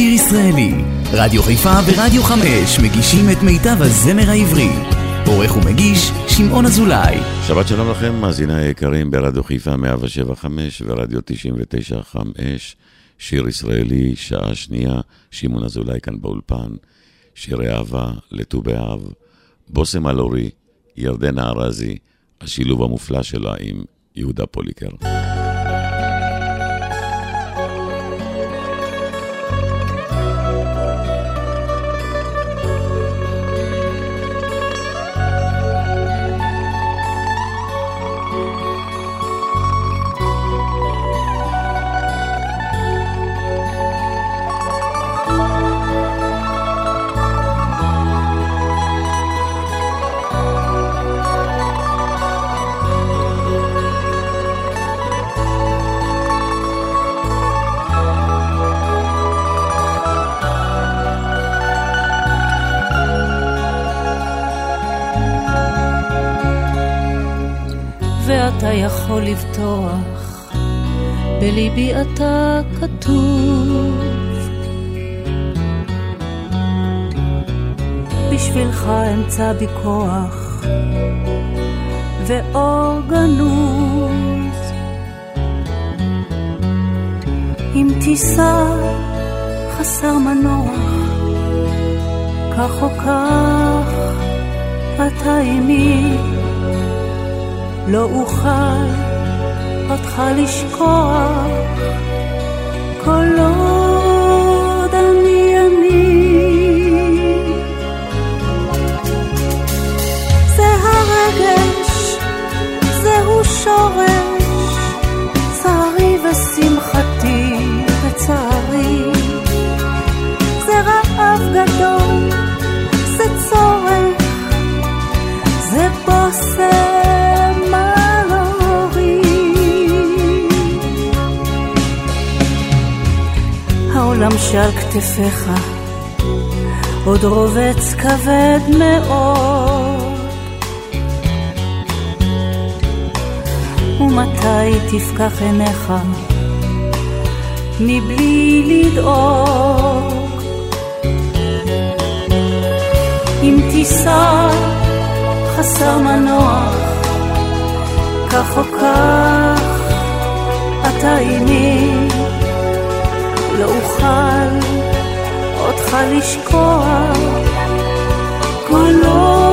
שיר ישראלי. רדיו חיפה ורדיו חמש מגישים את מיטב הזמר העברי. עורך ומגיש, שמעון אזולאי. שבת שלום לכם, מאזיני היקרים ברדיו חיפה 175 ורדיו 995. שיר ישראלי, שעה שנייה, שמעון אזולאי כאן באולפן. שירי אהבה לט"ו באב, בושם אלורי, ירדנה ארזי, השילוב המופלא שלה עם יהודה פוליקר. אתה יכול לבטוח, בליבי אתה כתוב. בשבילך אמצא בי כוח ואור גנוז. אם תיסע חסר מנוח, כך או כך אתה עימי. לא אוכל אותך לשכוח כל עוד אני אני. זה הרגש, זהו שורש, העולם שעל כתפיך עוד רובץ כבד מאוד. ומתי תפקח עיניך מבלי לדאוג? אם תיסע חסר מנוח, כך או כך אתה עימי. לא אוכל אותך לשכוח כל עוד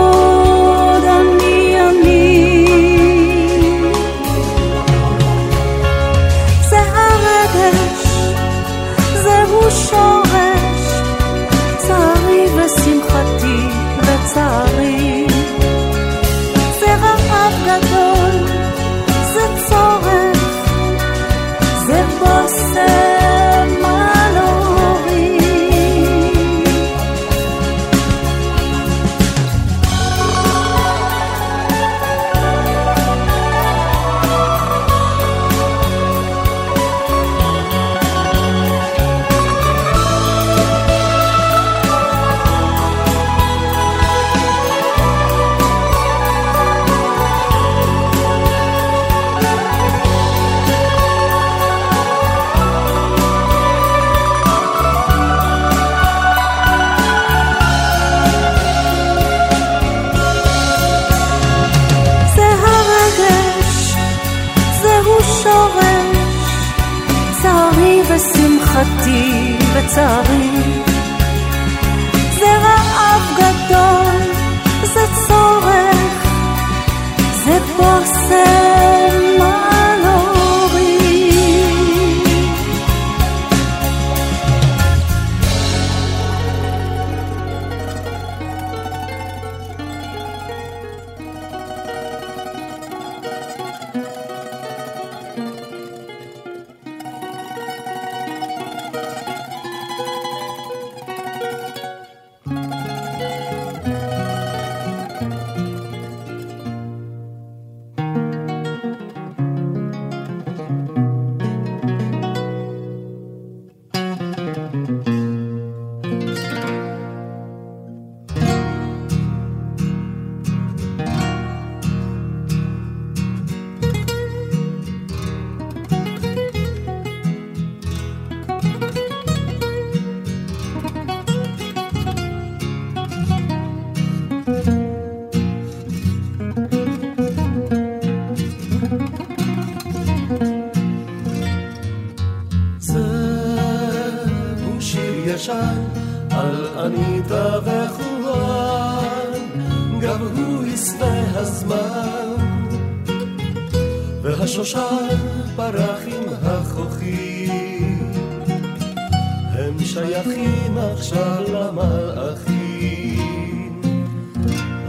שמחתי וצערי.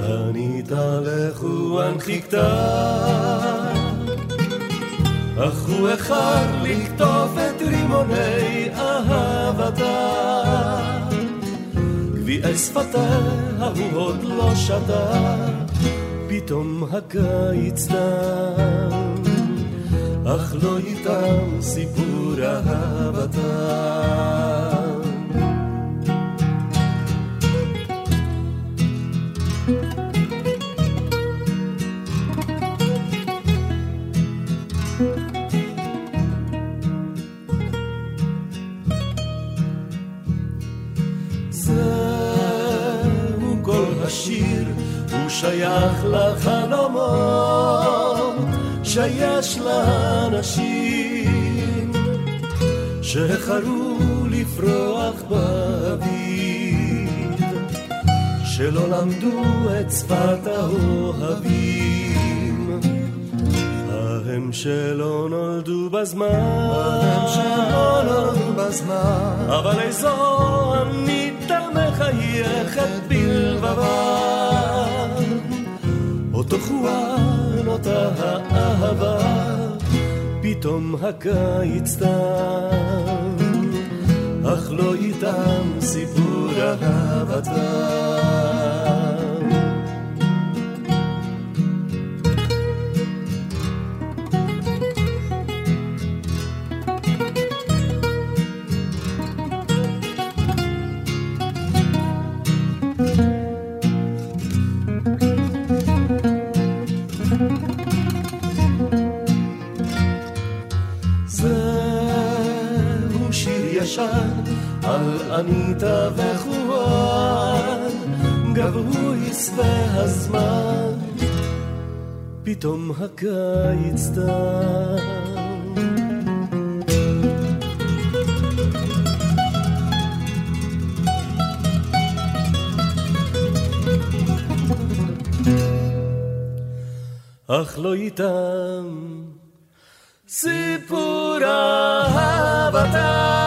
אניטה לחורן חיכתה אך הוא החר לכתוב את רימוני אהבתה. גביעי שפתיה הוא עוד לא שתה, פתאום הקיץ תם, אך לא איתם סיפור אהבתה. שייך לחלומות שיש לאנשים שהחרו לפרוח באביב שלא למדו את שפת האוהבים. ההם שלא נולדו בזמן. ההם שלא נולדו בזמן. אבל איזו עמיתה מחייכת בלבבה אותו אותה האהבה, פתאום הקיץ תם, אך לא איתם סיפור אהבתם. אניטה וחואן, גברו יסווה הזמן, פתאום הקיץ תם. אך לא איתם סיפור אהבתם.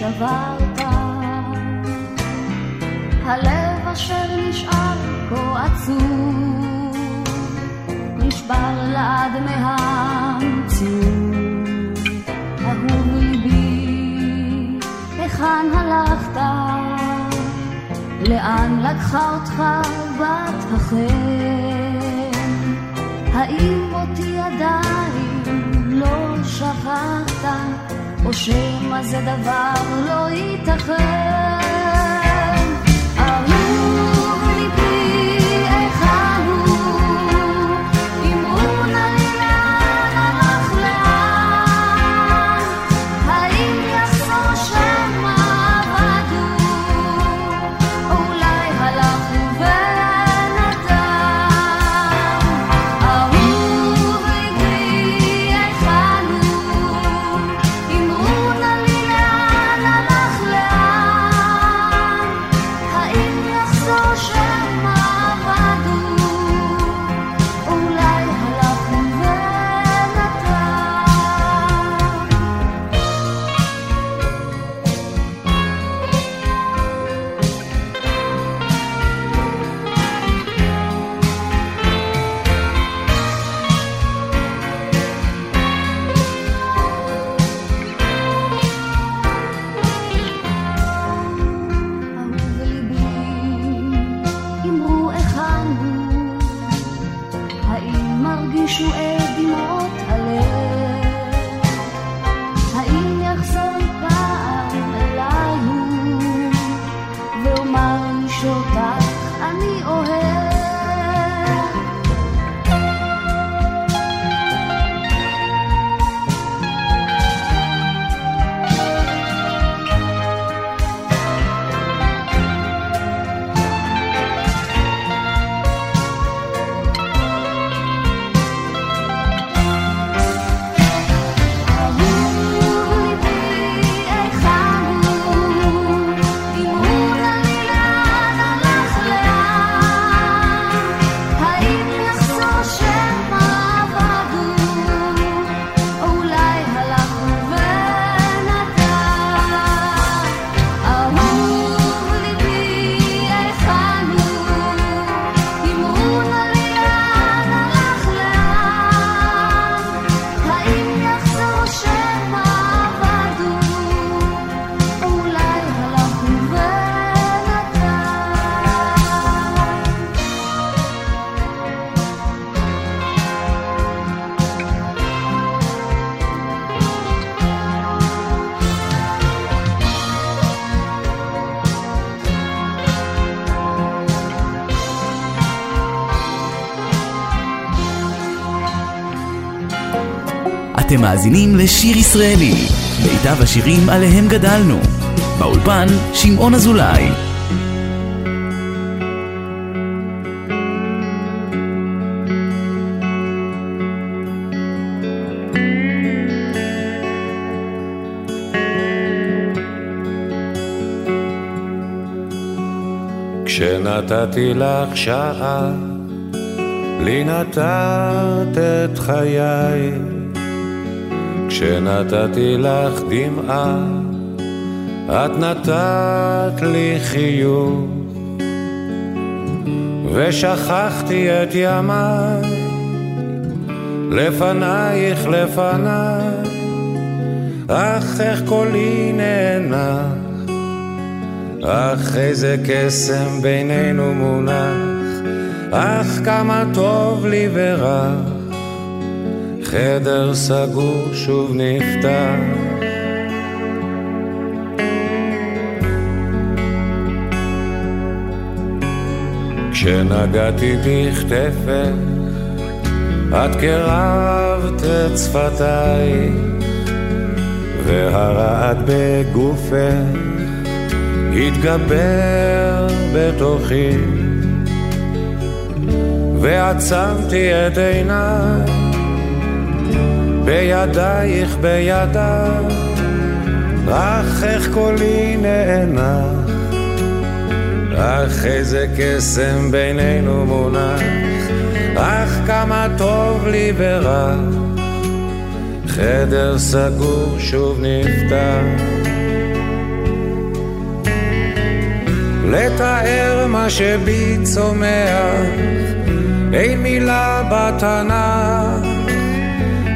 שברת. הלב אשר נשאר כה עצוב, נשבר לעד מהמציאות. אהוב ליבי, היכן הלכת? לאן לקחה אותך בת החן? האם אותי עדיין לא שכחת? או שמא זה דבר לא ייתכן מאזינים לשיר ישראלי, מיטב השירים עליהם גדלנו. באולפן, שמעון אזולאי. כשנתתי לך שעה, לי נתת את חיי. כשנתתי לך דמעה, את נתת לי חיוך. ושכחתי את ימיי, לפנייך לפניי, אך איך קולי נאנח. אך איזה קסם בינינו מונח, אך כמה טוב לי ורע, חדר סגור שוב נפתח. כשנגעתי בכתפך, את קרבת את שפתיי, והרעד בגופך התגבר בתוכי ועצמתי את עיניי בידייך בידיי אך איך קולי נאנח אך איזה קסם בינינו מונח אך כמה טוב לי ורע. חדר סגור שוב נפתח. לתאר מה שבי צומח, אין מילה בתנ"ך,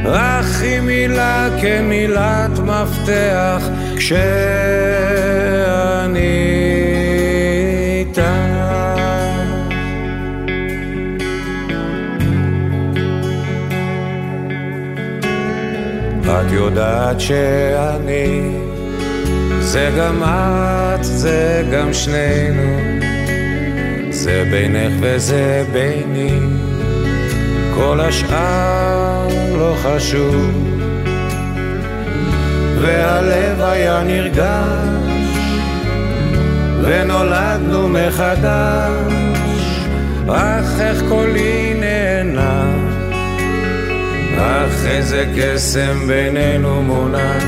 רק היא מילה כמילת מפתח, כשאני איתך. את יודעת שאני זה גם את, זה גם שנינו, זה בינך וזה ביני, כל השאר לא חשוב. והלב היה נרגש, ונולדנו מחדש, אך איך קולי נהנה, אך איזה קסם בינינו מונח.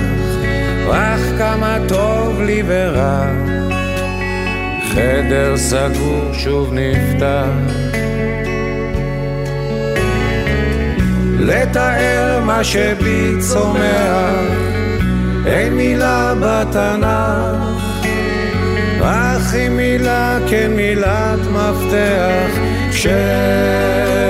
אך כמה טוב לי ורע, חדר סגור שוב נפתח. לתאר מה שבי צומח, אין מילה בתנ"ך, אך היא מילה כן מילת מפתח, שאני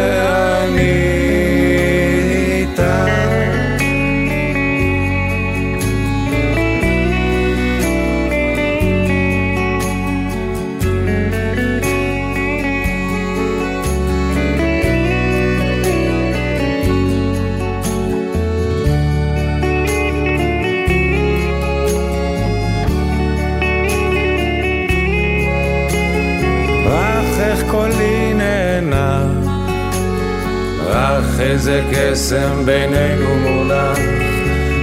איזה קסם בינינו מונח,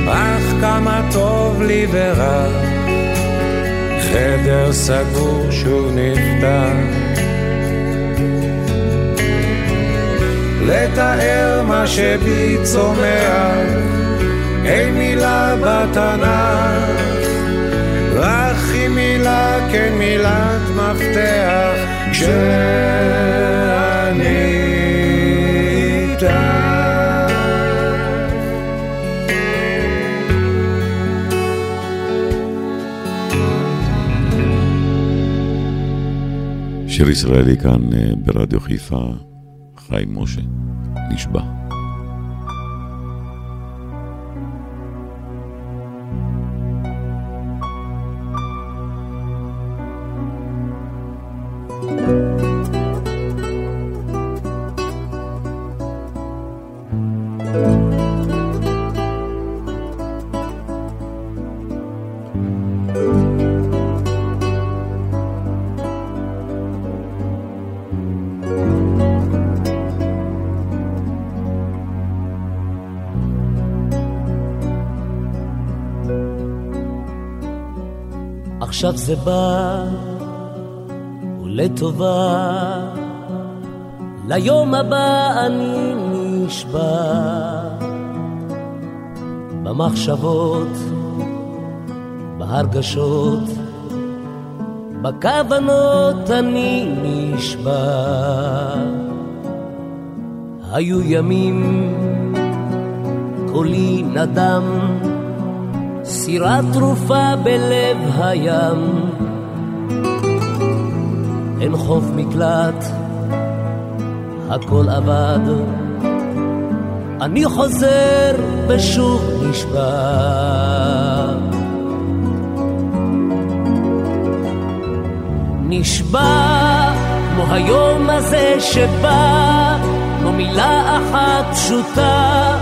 אך כמה טוב לי ורע, חדר סגור שוב נפתח. לתאר מה שבי צומח, אין מילה בתנ"ך, רק היא מילה כן מילת מפתח, כשאני שיר ישראלי כאן אה, ברדיו חיפה, חיים משה, נשבע. עכשיו זה בא, ולטובה, ליום הבא אני נשבע. במחשבות, בהרגשות, בכוונות אני נשבע. היו ימים, קולי נדם, סירה תרופה בלב הים. אין חוף מקלט, הכל אבד. אני חוזר ושוב נשבע. נשבע כמו היום הזה שבא, כמו מילה אחת פשוטה,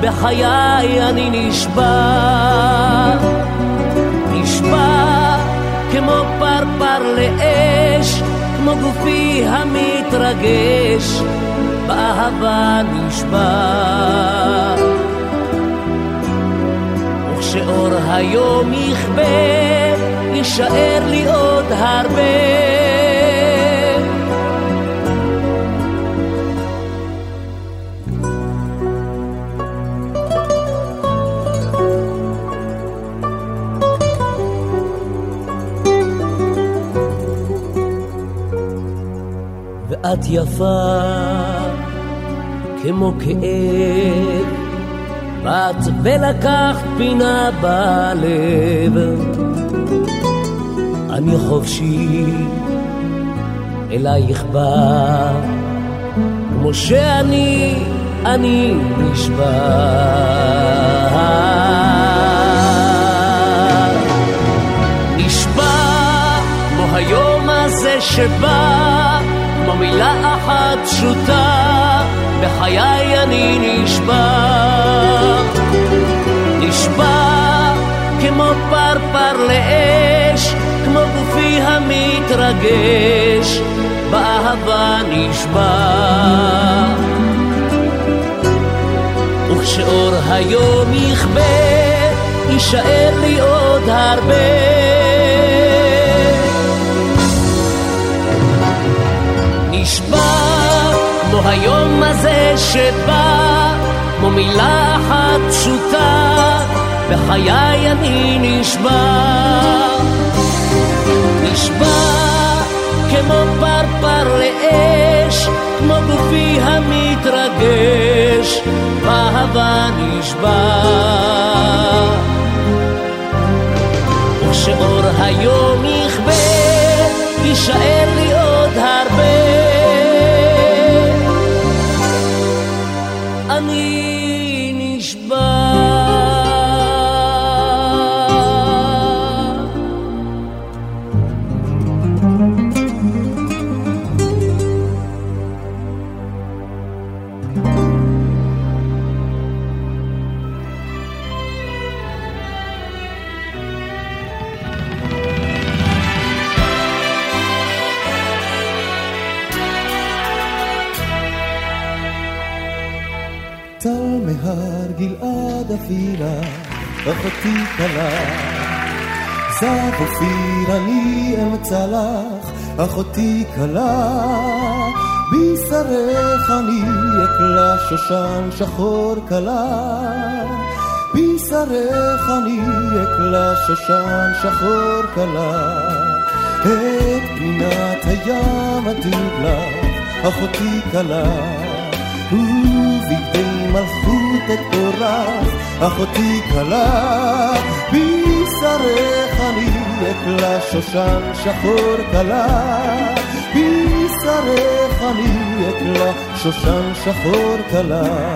בחיי אני נשבע. נשבע כמו פרפר לאש, כמו גופי המתרגש, באהבה נשבע. וכשאור היום יכבה, יישאר לי עוד הרבה. ואת יפה כמו כאב, באת ולקחת פינה בלב. אני חופשי, אלייך בא, כמו שאני, אני נשבע. נשבע כמו היום הזה שבא, כמו מילה אחת פשוטה, בחיי אני נשבע. נשבע כמו פרפר לאש, כמו גופי המתרגש, באהבה נשבע. וכשאור היום יכבה, יישאר לי עוד הרבה. היום הזה שבא, כמו מילה אחת פשוטה, בחיי אני נשבע. נשבע כמו פרפר לאש, כמו גופי המתרגש, באהבה נשבע. וכשאור היום יכבה, יישאר לי עוד גלעד אפירה, אחותי כלה. זב אופיר אני אמצא לך, אחותי כלה. בשרך אני אקלה שושן שחור כלה. בשרך אני אקלה שושן שחור כלה. את פנינת הים אדיר לך, אחותי כלה. ובידי מלכות את אורך, אחותי כלה, בשרך אני אקלה שושן שחור כלה, בשרך אני אקלה שושן שחור כלה.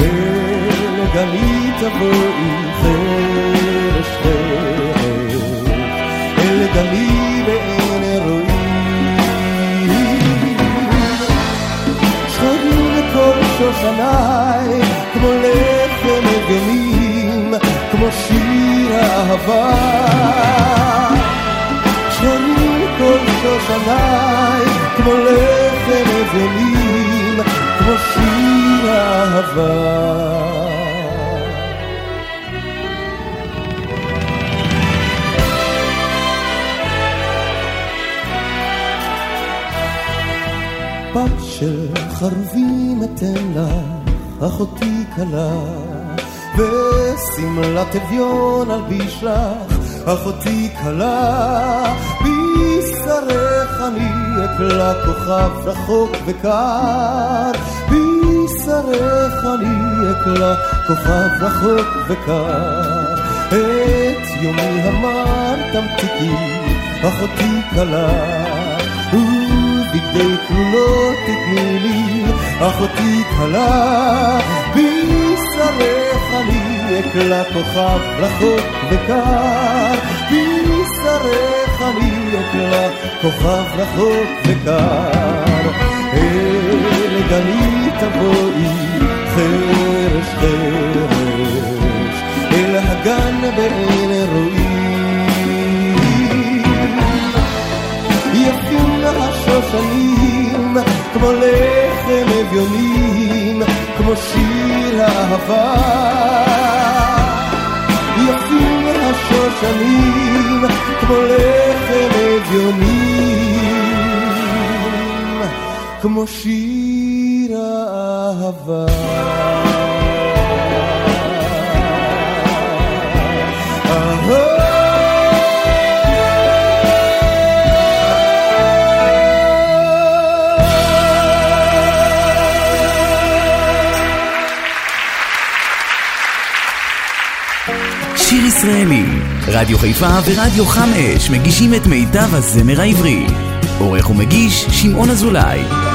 אל גלי תבואי חרש חרש, אל גלי בעין שושניי, כמו לחם אבנים, כמו שיר אהבה. שחורים כל שושניי, כמו לחם אבנים, כמו שיר אהבה. בת של חרובים אתן לך, אחותי כלה, ושמלת אביון אלביש לך, אחותי כלה, בשרך אני אקלה כוכב רחוק וקר, בשרך אני אקלה כוכב רחוק וקר. את יומי המר תמתיקי, אחותי כלה. ובגדי כלולות תתני לי, אחותי כלה, בשרך אני אקלה כוכב רחוק וקר, בשרך אני אקלה כוכב רחוק וקר. אל גני תבואי, חרש חרש, אל הגן בעין רועי. השושנים, כמו לחם אביונים, כמו שיר אהבה. יפים השושנים, כמו לחם אביונים, כמו שיר אהבה. שיר ישראלי, רדיו חיפה ורדיו חם אש מגישים את מיטב הזמר העברי. עורך ומגיש שמעון אזולאי.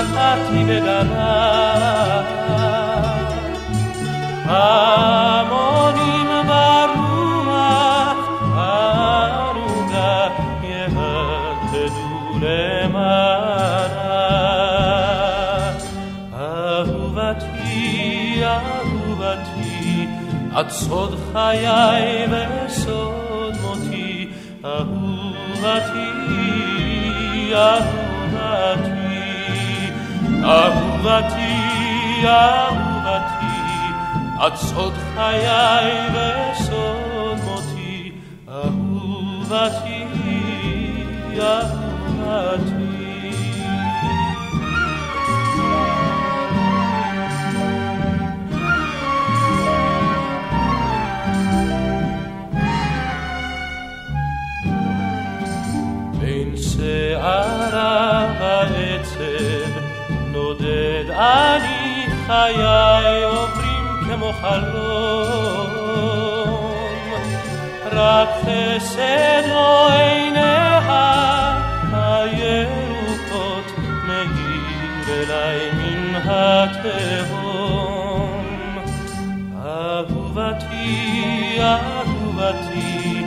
אשר נתתי בגנה המונים ברוח הערוגה יהדהדו למענה אהובתי, אהובתי, את סוד חיי וסוד מותי, אהובתי, אהובתי, אהובתי, אהובתי, את סוד חיי וסוד מותי, אהובתי, אהובתי. אני חיי עוברים כמו חלום רק חסד או עיניה הירוקות מאיר אליי מן התהום אהובתי, אהובתי,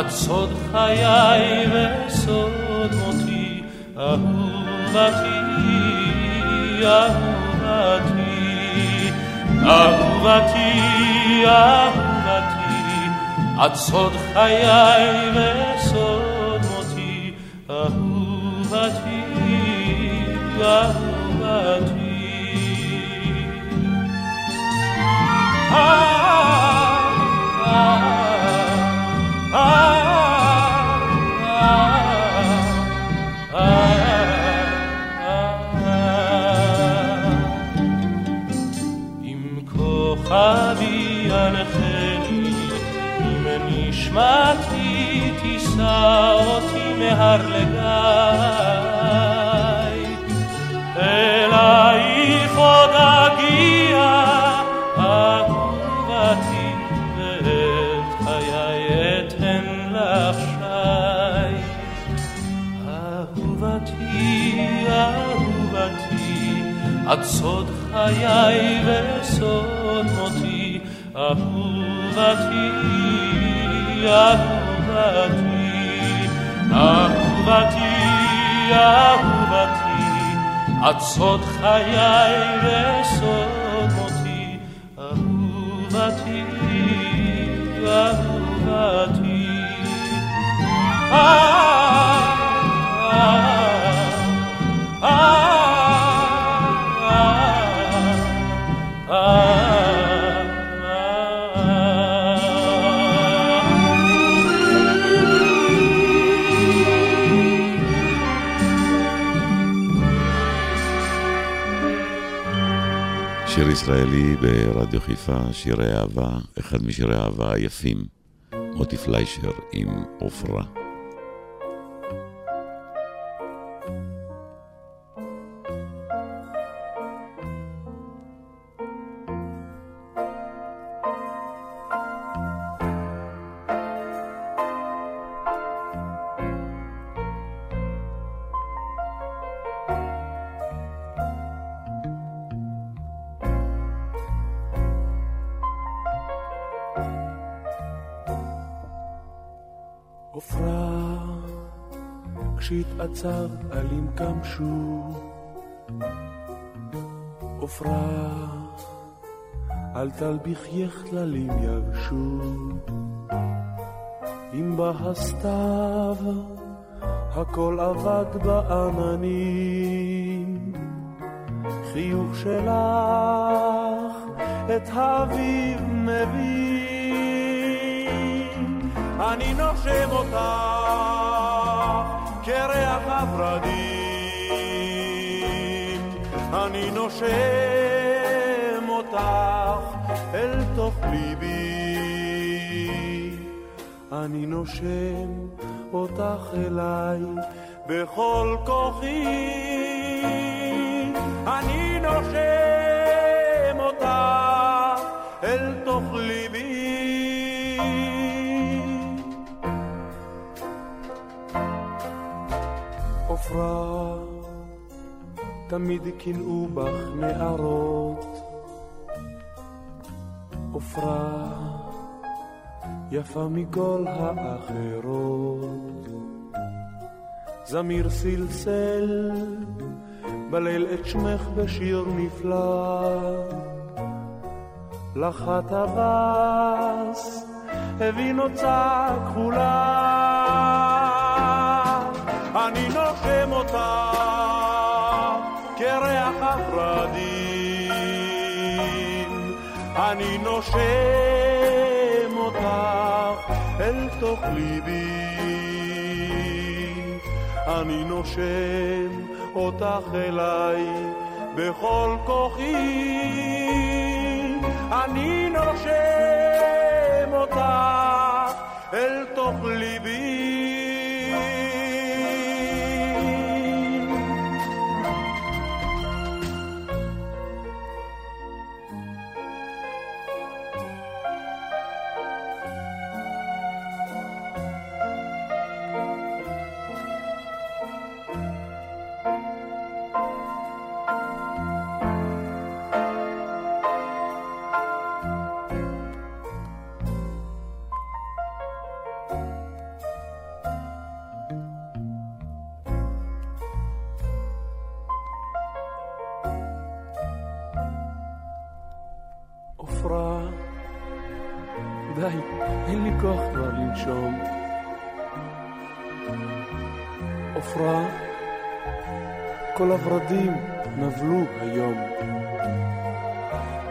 את סוד חיי וסוד מותי, אהובתי, אהובתי, אהובתי, אהובתי, את סוד חיי וסוד סוד חיי וסוד מותי, אהובתי, אהובתי, אהובתי, אהובתי, את סוד חיי וסוד ישראלי ברדיו חיפה, שירי אהבה, אחד משירי האהבה היפים, מוטי פליישר עם עופרה. כשהתעצר עלים קמשו. עופרה, אל תלביכייך כללים יבשו. אם בא הסתיו, הכל אבד בעננים. חיוך שלך את האביב מביא. אני נושם אותך כריח הורדים. אני נושם אותך אל תוך ליבי. אני נושם אותך אליי בכל כוחי. אני נושם תמיד קינאו בך נערות. עופרה, יפה מכל האחרות. זמיר סלסל בליל את שמך בשיר נפלא. לך הטווס הביא נוצה כחולה. אני אני נושם אותך אל תוך ליבי. אני נושם אותך אליי בכל כוחי. אני נושם אותך אל תוך ליבי. כל הורדים נבלו היום.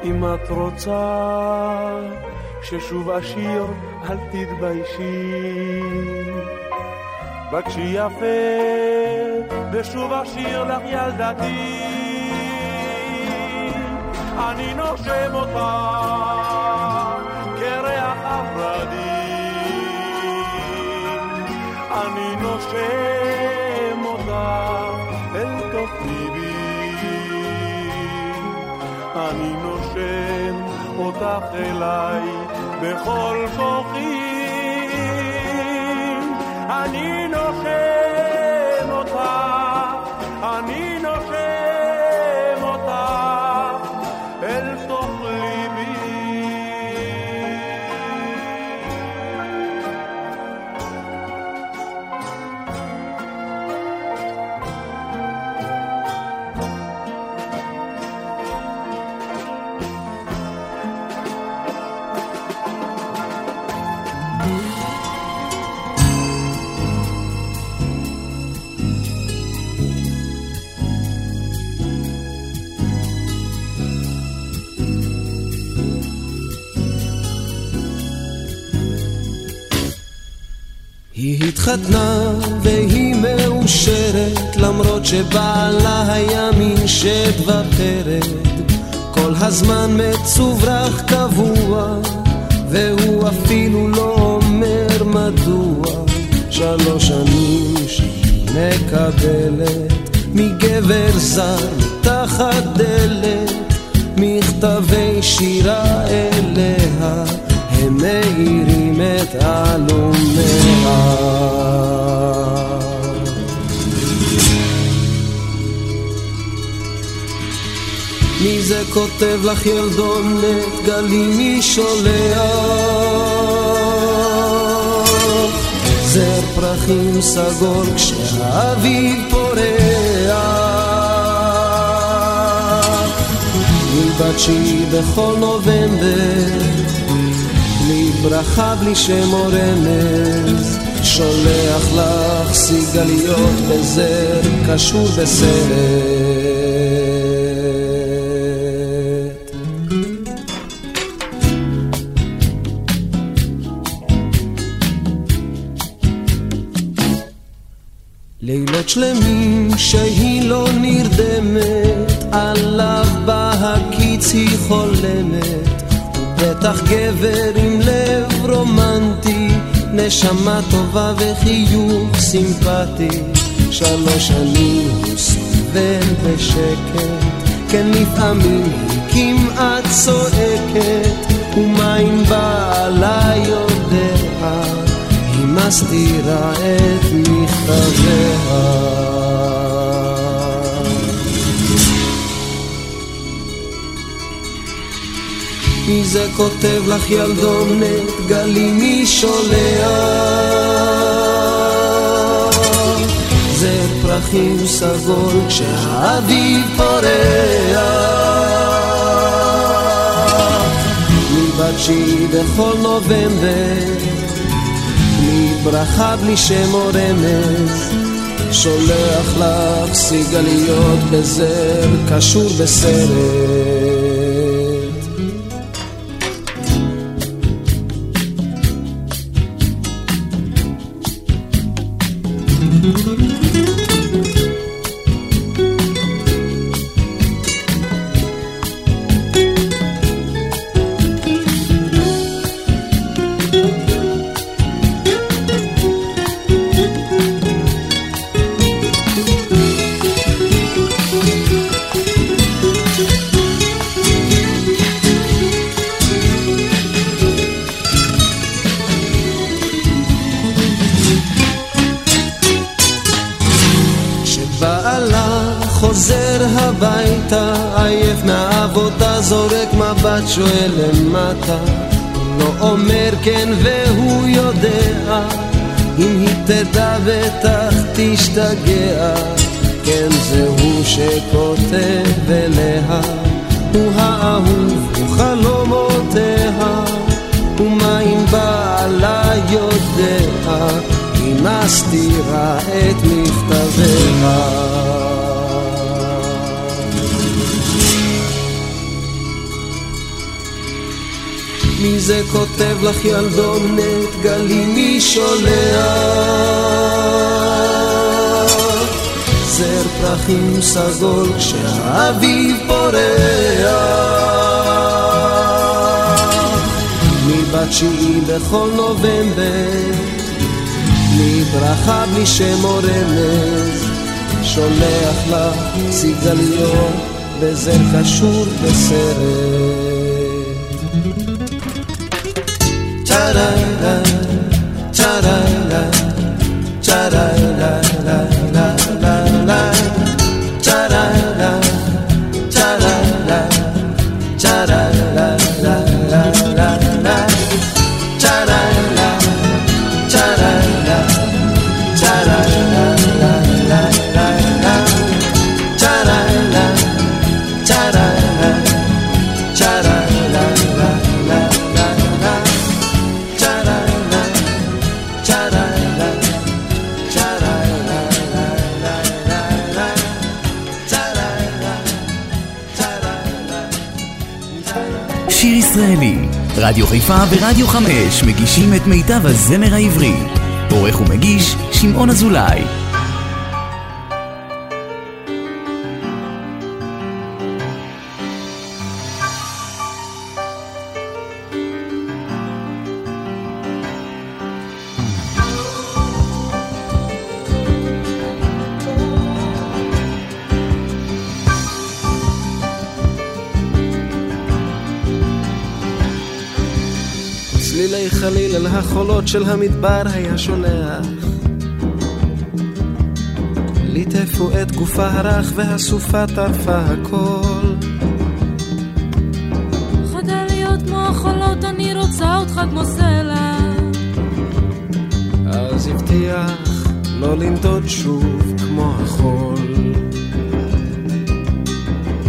אם את רוצה ששוב אשיר, אל תתביישי. בקשי יפה, ושוב אשיר לך ילדתי. אני נושם אותה כריח הורדים. אני נושם אותך אליי בכל כוחי. אני נושם התחתנה והיא מאושרת למרות שבעלה היה מין שד ופרד. כל הזמן מצוברח קבוע והוא אפילו לא אומר מדוע. שלוש שנים שהיא מקבלת מגבר זר מתחת דלת מכתבי שירה אליה הם מאירים את עלומיה. מי זה כותב לך ילדונת גלים מי שולח? זר פרחים סגור כשהאביב פורח מלבד בכל נובמבר ברכה, בלי שם או רמז, שולח לך סיגליות בזר, קשור בסרט. לילות שלמים שהיא לא נרדמת, עליו בהקיץ היא חולמת. בטח גבר עם לב רומנטי, נשמה טובה וחיוך סימפטי. שלוש שנים הוא סובל בשקט, כן לפעמים היא כמעט צועקת, ומה אם בעלה יודע, היא מסתירה את מכתביה. מי זה כותב לך ילדונת גלים מי שולח זר פרחים סגול כשהאביב פורח מלבד שהיא בכל נובמבר בלי ברכה בלי שם או רמז שולח לך סיגליות בזר קשור בסרט שואל למטה, לא אומר כן והוא יודע, אם היא תדע בטח תשתגע, כן זה הוא שכותב אליה, הוא האהוב, הוא חלומותיה, ומה אם בעלה יודע, היא מסתירה את מכתביה. מי זה כותב לך ילדונת גלים מי שולח זר פרחים סגול כשהאביב פורח מבת תשיעי בכל נובמבר בלי ברכה בלי שם או רמז שולח לך סיגליות בזר קשור בסרט da da da רדיו חיפה ורדיו חמש מגישים את מיטב הזמר העברי. עורך ומגיש, שמעון אזולאי. החולות של המדבר היה שולח. ליטפו את גופה הרך והסופה טרפה הכל. חדל להיות כמו החולות, אני רוצה אותך כמו סלע. אז הבטיח לא לנדוד שוב כמו החול.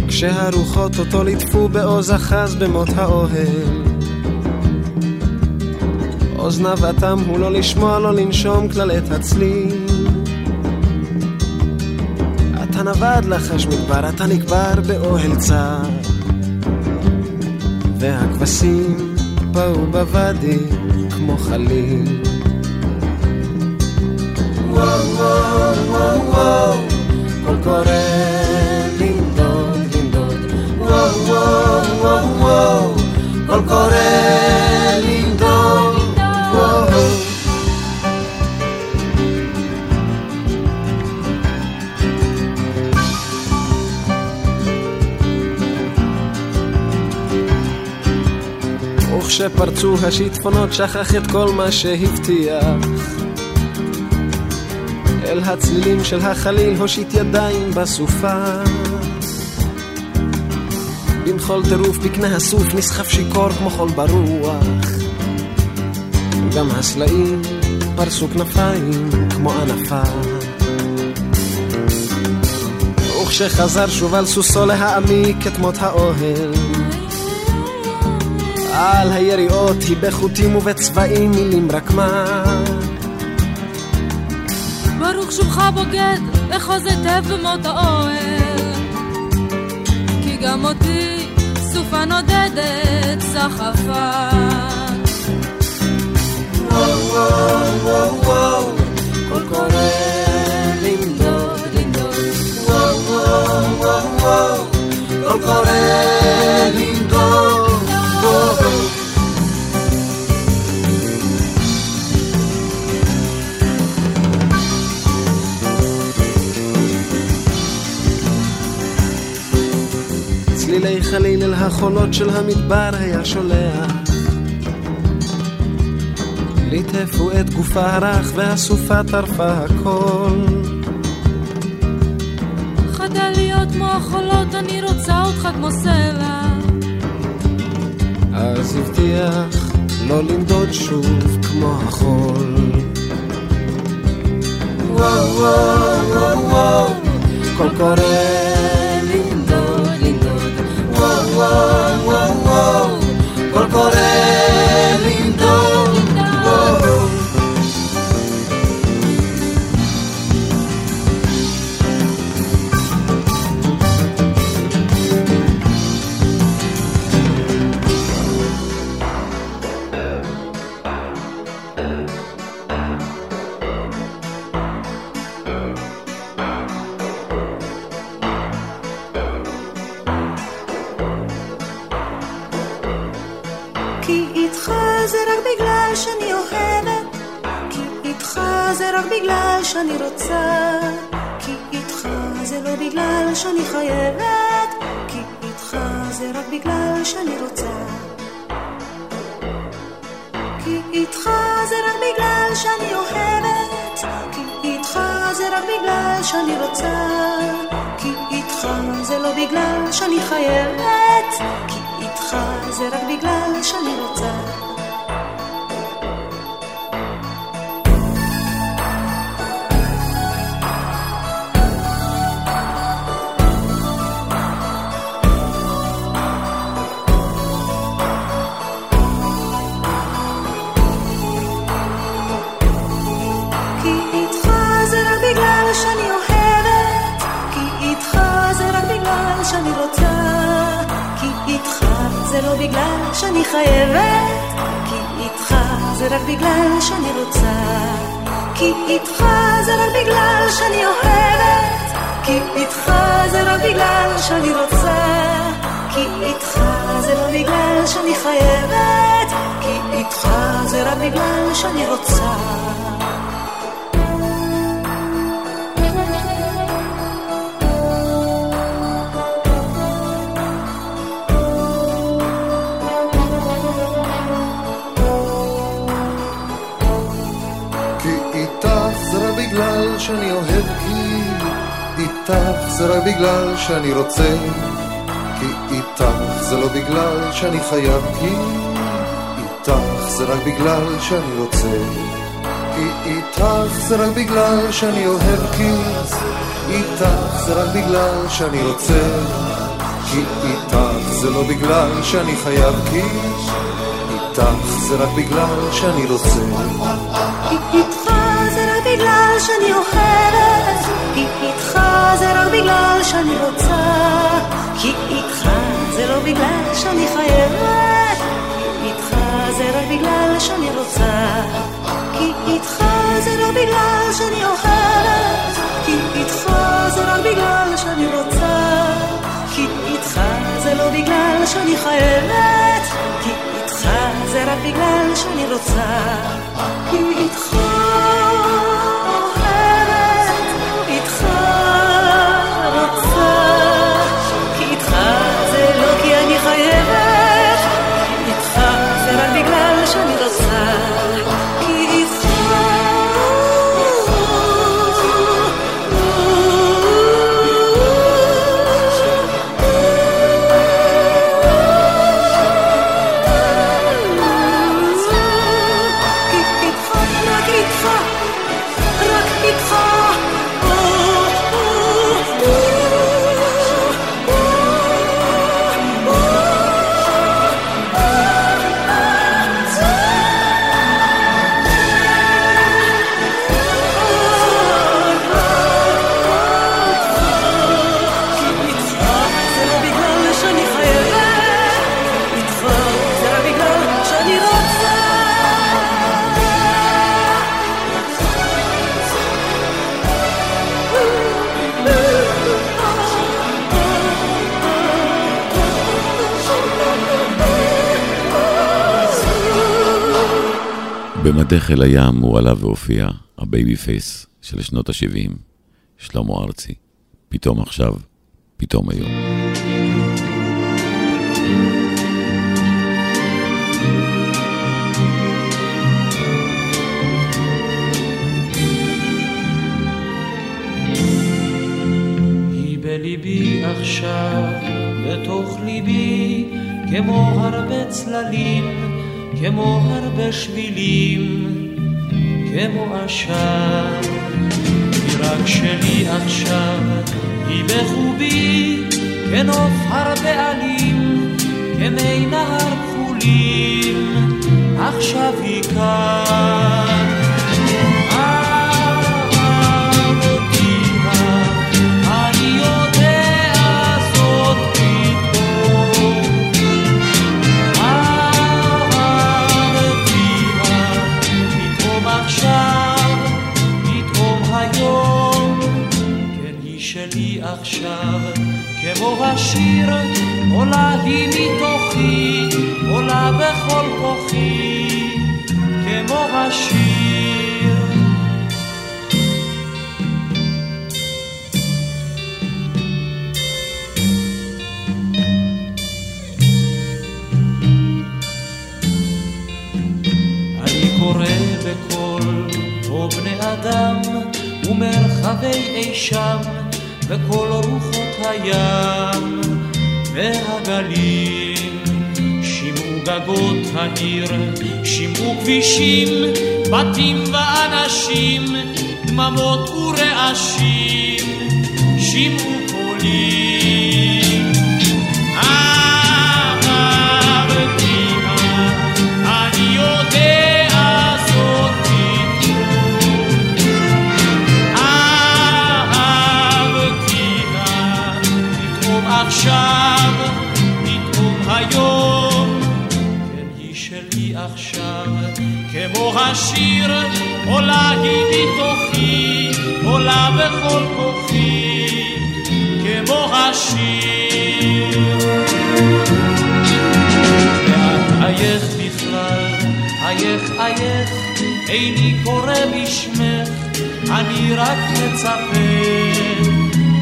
כשהרוחות אותו ליטפו בעוז אחז במות האוהל. אוזניו אטם הוא לא לשמוע, לא לנשום כלל את הצליל. אתה נווד לחש מדבר, אתה נקבר באוהל צר. והכבשים באו בוואדי כמו חליל. וואו וואו וואו וואו, קול קורא לנדוד לנדוד. וואו וואו וואו וואו, קורא וכשפרצו השיטפונות שכח את כל מה שהבטיח. אל הצלילים של החליל הושיט ידיים בסופה. במחול טירוף בקנה הסוף נסחף שיכור כמו חול ברוח. גם הסלעים פרסו כנפיים כמו ענפה. וכשחזר שוב על סוסו להעמיק את מות האוהל על היריעות היא בחוטים ובצבעים מילים רק מה ברוך שובך בוגד, אחוז היטב במות האוהל. כי גם אותי סופה נודדת סחפה. וואו וואו וואו וואו קול קורא לנדוד לנדוד וואו וואו וואו וואו קול קורא לנדוד צלילי חליל אל החולות של המדבר היה שולח ליטפו את גופה הרך והסופה טרפה הכל חדל להיות כמו החולות, אני רוצה אותך כמו סלע. אז הבטיח לא לנדוד שוב כמו החול. וואו וואו וואו וואו קול קורא לנדוד לנדוד. וואו וואו זה רק בגלל שאני רוצה כי איתך זה לא בגלל שאני חייב כי איתך זה רק בגלל שאני רוצה כי איתך זה רק בגלל שאני אוהב כי איתך זה רק בגלל שאני רוצה כי איתך זה לא בגלל שאני חייב כי איתך זה רק בגלל שאני רוצה. איתך בגלל שאני אוהבת, כי איתך זה רק בגלל שאני רוצה, כי איתך זה לא בגלל שאני חייבת, איתך זה רק בגלל שאני רוצה, כי איתך זה לא בגלל שאני אוהבת, כי איתך זה רק בגלל שאני רוצה, כי איתך זה לא בגלל שאני חייבת, כי איתך זה רק בגלל שאני רוצה, כי איתך במדי חיל הים הוא עלה והופיע, ה baby face של שנות ה-70, שלמה ארצי. פתאום עכשיו, פתאום היום. בליבי עכשיו, בתוך ליבי, כמו הרבה צללים, כמו הרבה שבילים, כמו עשן. היא רק שלי עכשיו, היא בחובי, כנוף הרבה עלים, כמי נהר כחולים, עכשיו היא כאן. עכשיו, כמו השיר, עולה היא מתוכי, עולה בכל כוחי, כמו השיר. אני קורא בקול, או בני אדם, ומרחבי אי שם, וכל רוחות הים והגלים. שמעו גגות העיר, שמעו כבישים, בתים ואנשים, דממות ורעשים, שמעו קולים. עכשיו, פתאום היום, כן היא שלי עכשיו כמו השיר עולה היא מתוכי עולה בכל כוחי כמו השיר. ואת עייך בכלל עייך עייך איני קורא בשמך אני רק מצפה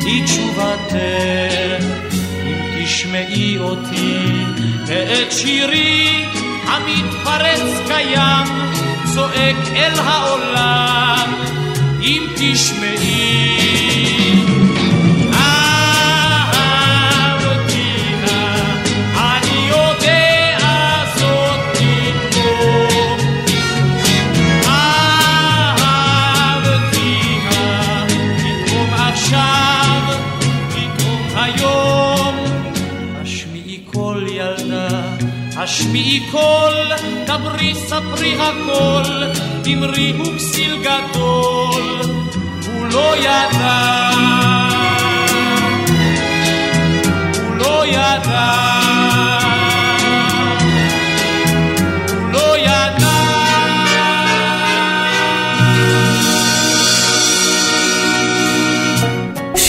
לתשובתך אם תשמעי אותי ואת שירי המתפרץ קיים צועק אל העולם אם תשמעי השמיעי קול, דברי ספרי הכל, אמרי הוא כסיל גדול, הוא לא ידע, הוא לא ידע, לא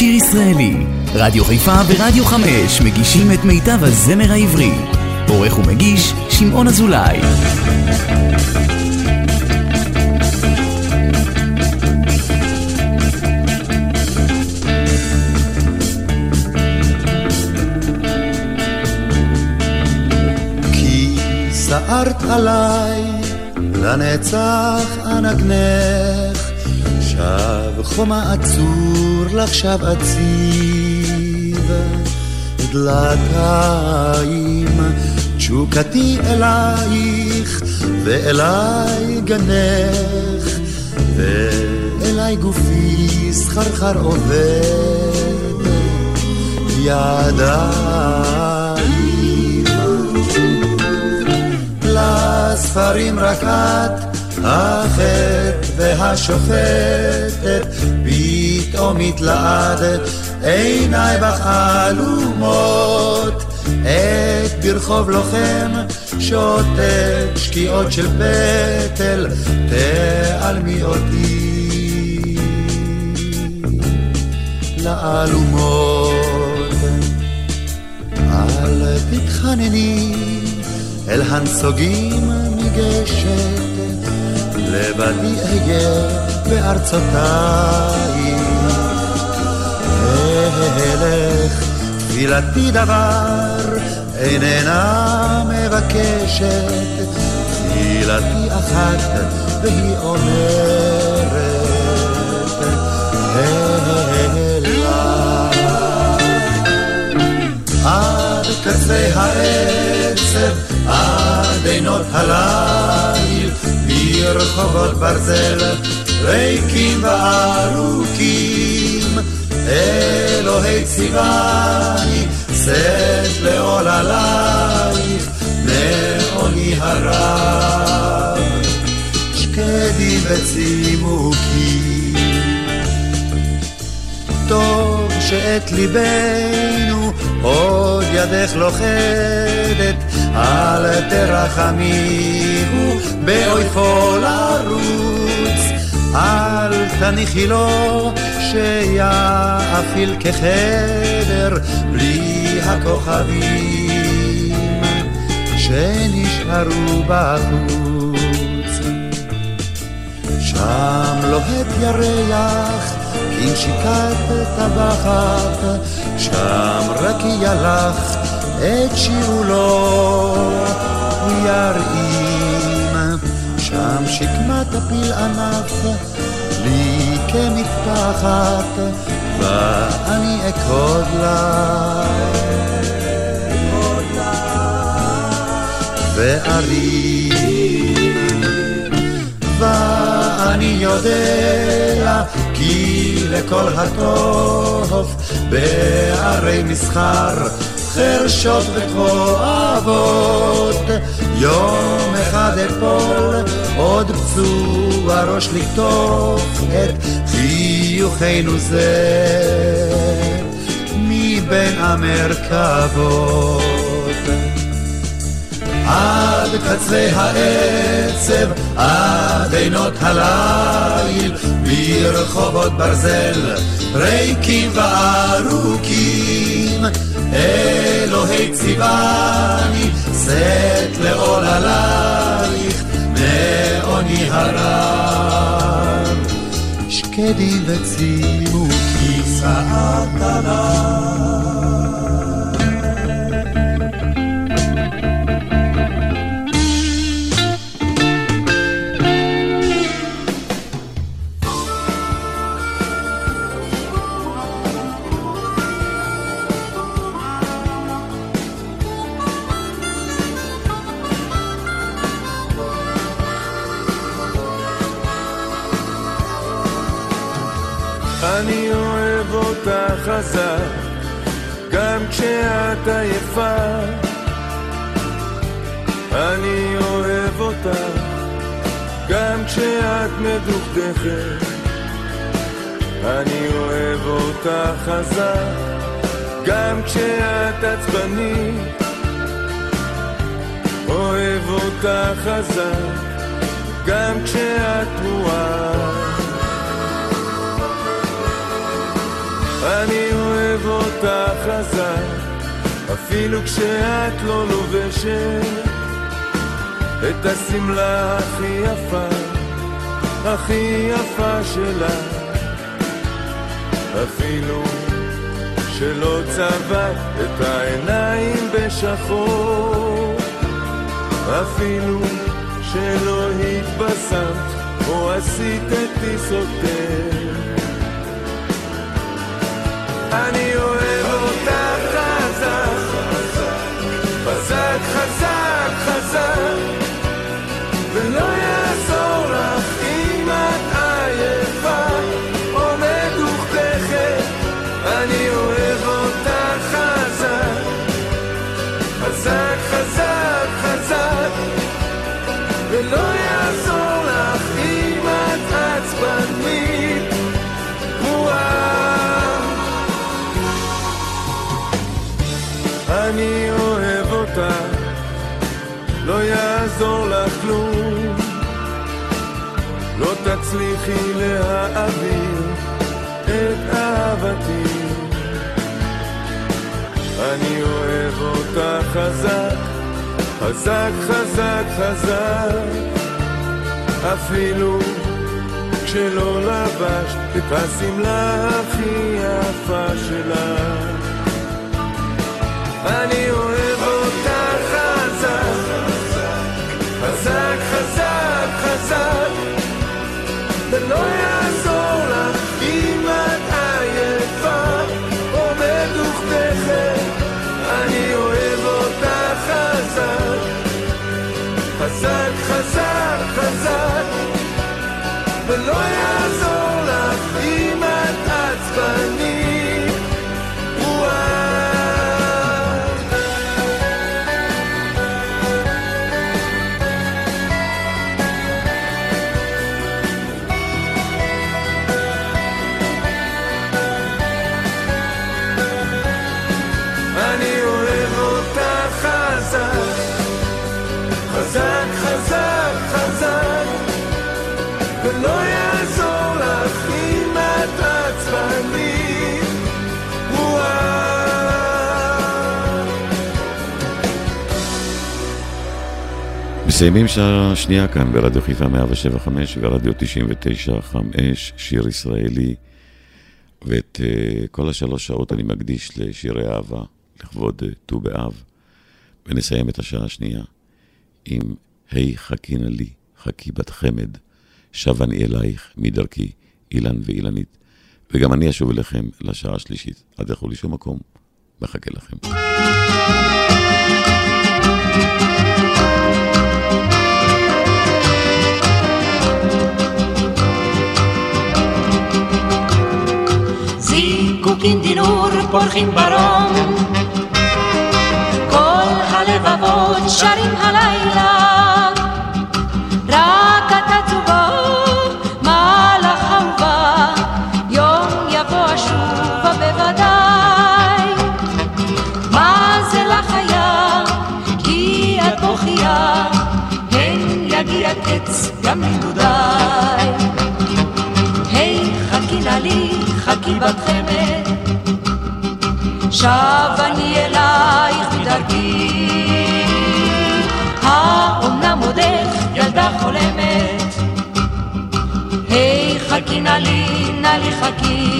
ישראלי, רדיו חיפה ורדיו חמש מגישים את מיטב הזמר העברי. עורך ומגיש, שמעון אזולאי. כי סערת עליי, לנצח אנגנך, שב חומה עצור לך שב אציב, דלתיים תשוקתי אלייך, ואליי גנך, ואליי גופי סחרחר עובד, ידיים. לספרים רק את, החטא והשופטת, פתאום התלעדת, עיניי בך עלומות. עת ברחוב לוחם שותק שקיעות של פטל, תעלמי אותי לאלומות. אל תתחנני אל הנסוגים ניגשת, לבדי אהיה בארצותיי. אלך תפילתי דבר איננה מבקשת, תפילתי אחת והיא אומרת, אלה. עד קצה העצב, עד עינות הליל, ברחובות ברזל, ריקים וארוכים, אלוהי ציווני, שאת לעול עלייך, מעוני הרב, שקדי וצימוקי. טוב שאת ליבנו עוד ידך לוכדת, אל תרחמיהו באויפו לרוץ, אל תניחי לו שיאפיל כחדר בלי הכוכבים שנשארו בחוץ. שם לוהט ירח כנשיקת טבחת, שם רק ילך את שיעולו הוא שם שקמת הפיל ענף לי כמטפחת, ואני אכוד לה. וארים, ואני יודע כי לכל הטוב בערי מסחר חרשות וכואבות יום אחד אפול עוד פצוע ראש לקטוף את חיוכנו זה מבין המרכבות עד קצרי העצב, עד עינות הליל, ברחובות ברזל, ריקים וארוכים. אלוהי ציווני, שאת לעול עלייך, מעוני הרב. שקדי וצימוקי, שאת עליי. חזק, גם כשאת עייפה. אני אוהב אותך, גם כשאת מדוכדכת. אני אוהב אותך חזק, גם כשאת עצבנית. אוהב אותך חזק, גם כשאת תרועה. אני אוהב אותך חזק, אפילו כשאת לא לובשת את השמלה הכי יפה, הכי יפה שלה. אפילו שלא צבעת את העיניים בשחור, אפילו שלא התבשמת או עשית את טיסותך. אני אוהב אותך חזק, חזק, חזק, חזק, ולא תצליחי להעביר את אהבתי. אני אוהב אותך חזק, חזק, חזק, חזק. אפילו כשלא לבשת את השמלה הכי יפה שלך. אני אוהב אותך חזק, חזק, חזק, חזק, חזק, חזק, חזק, ולא יעזור מסיימים שעה שנייה כאן ברדיו חיפה 175 ורדיו 99 שיר ישראלי. ואת uh, כל השלוש שעות אני מקדיש לשירי אהבה, לכבוד uh, ט"ו באב. ונסיים את השעה השנייה עם היי hey, חכי נא לי, חכי בת חמד, שב אני אלייך מדרכי, אילן ואילנית. וגם אני אשוב אליכם לשעה השלישית. אל תלכו לשום מקום, מחכה לכם. זיקוקין דינור פורחים ברום כל הלבבות שרים הלילה רק אתה צובו מלאך אהובה יום יבוא אשובה בוודאי מה זה לך היה כי את בוכייה גם נדודיי. היי, חכי נא לי, חכי בת חמד, שב אני אלייך בדרכי. האומנם עודך ילדה חולמת? היי, חכי נא לי, נא לי חכי.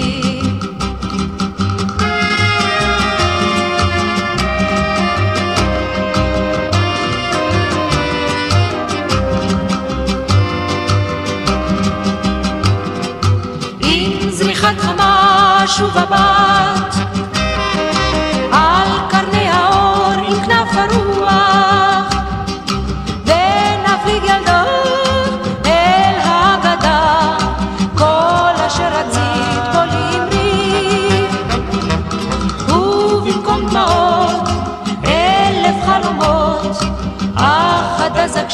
זריחת חמה שוב הבת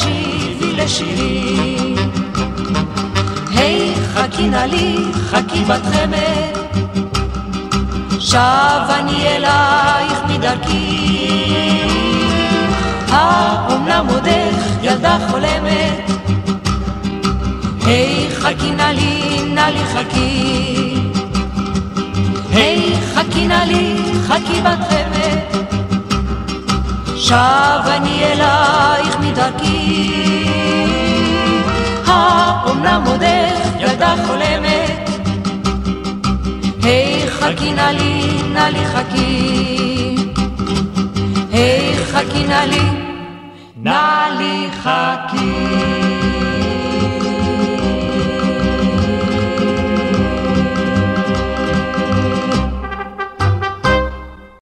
הקשיבי לשירי היי חכי נא לי חכי בת חמד, שב אני אלייך מדרכי. האומנם עודך ילדה חולמת? היי חכי נא לי, נא לי חכי. היי חכי נא לי, חכי בת חמד, שב אני אלייך מדרכי. האומנם עודך ילדה חולמת? היי חכי נא לי, נא לי חכי. היי חכי נא לי, נא לי חכי.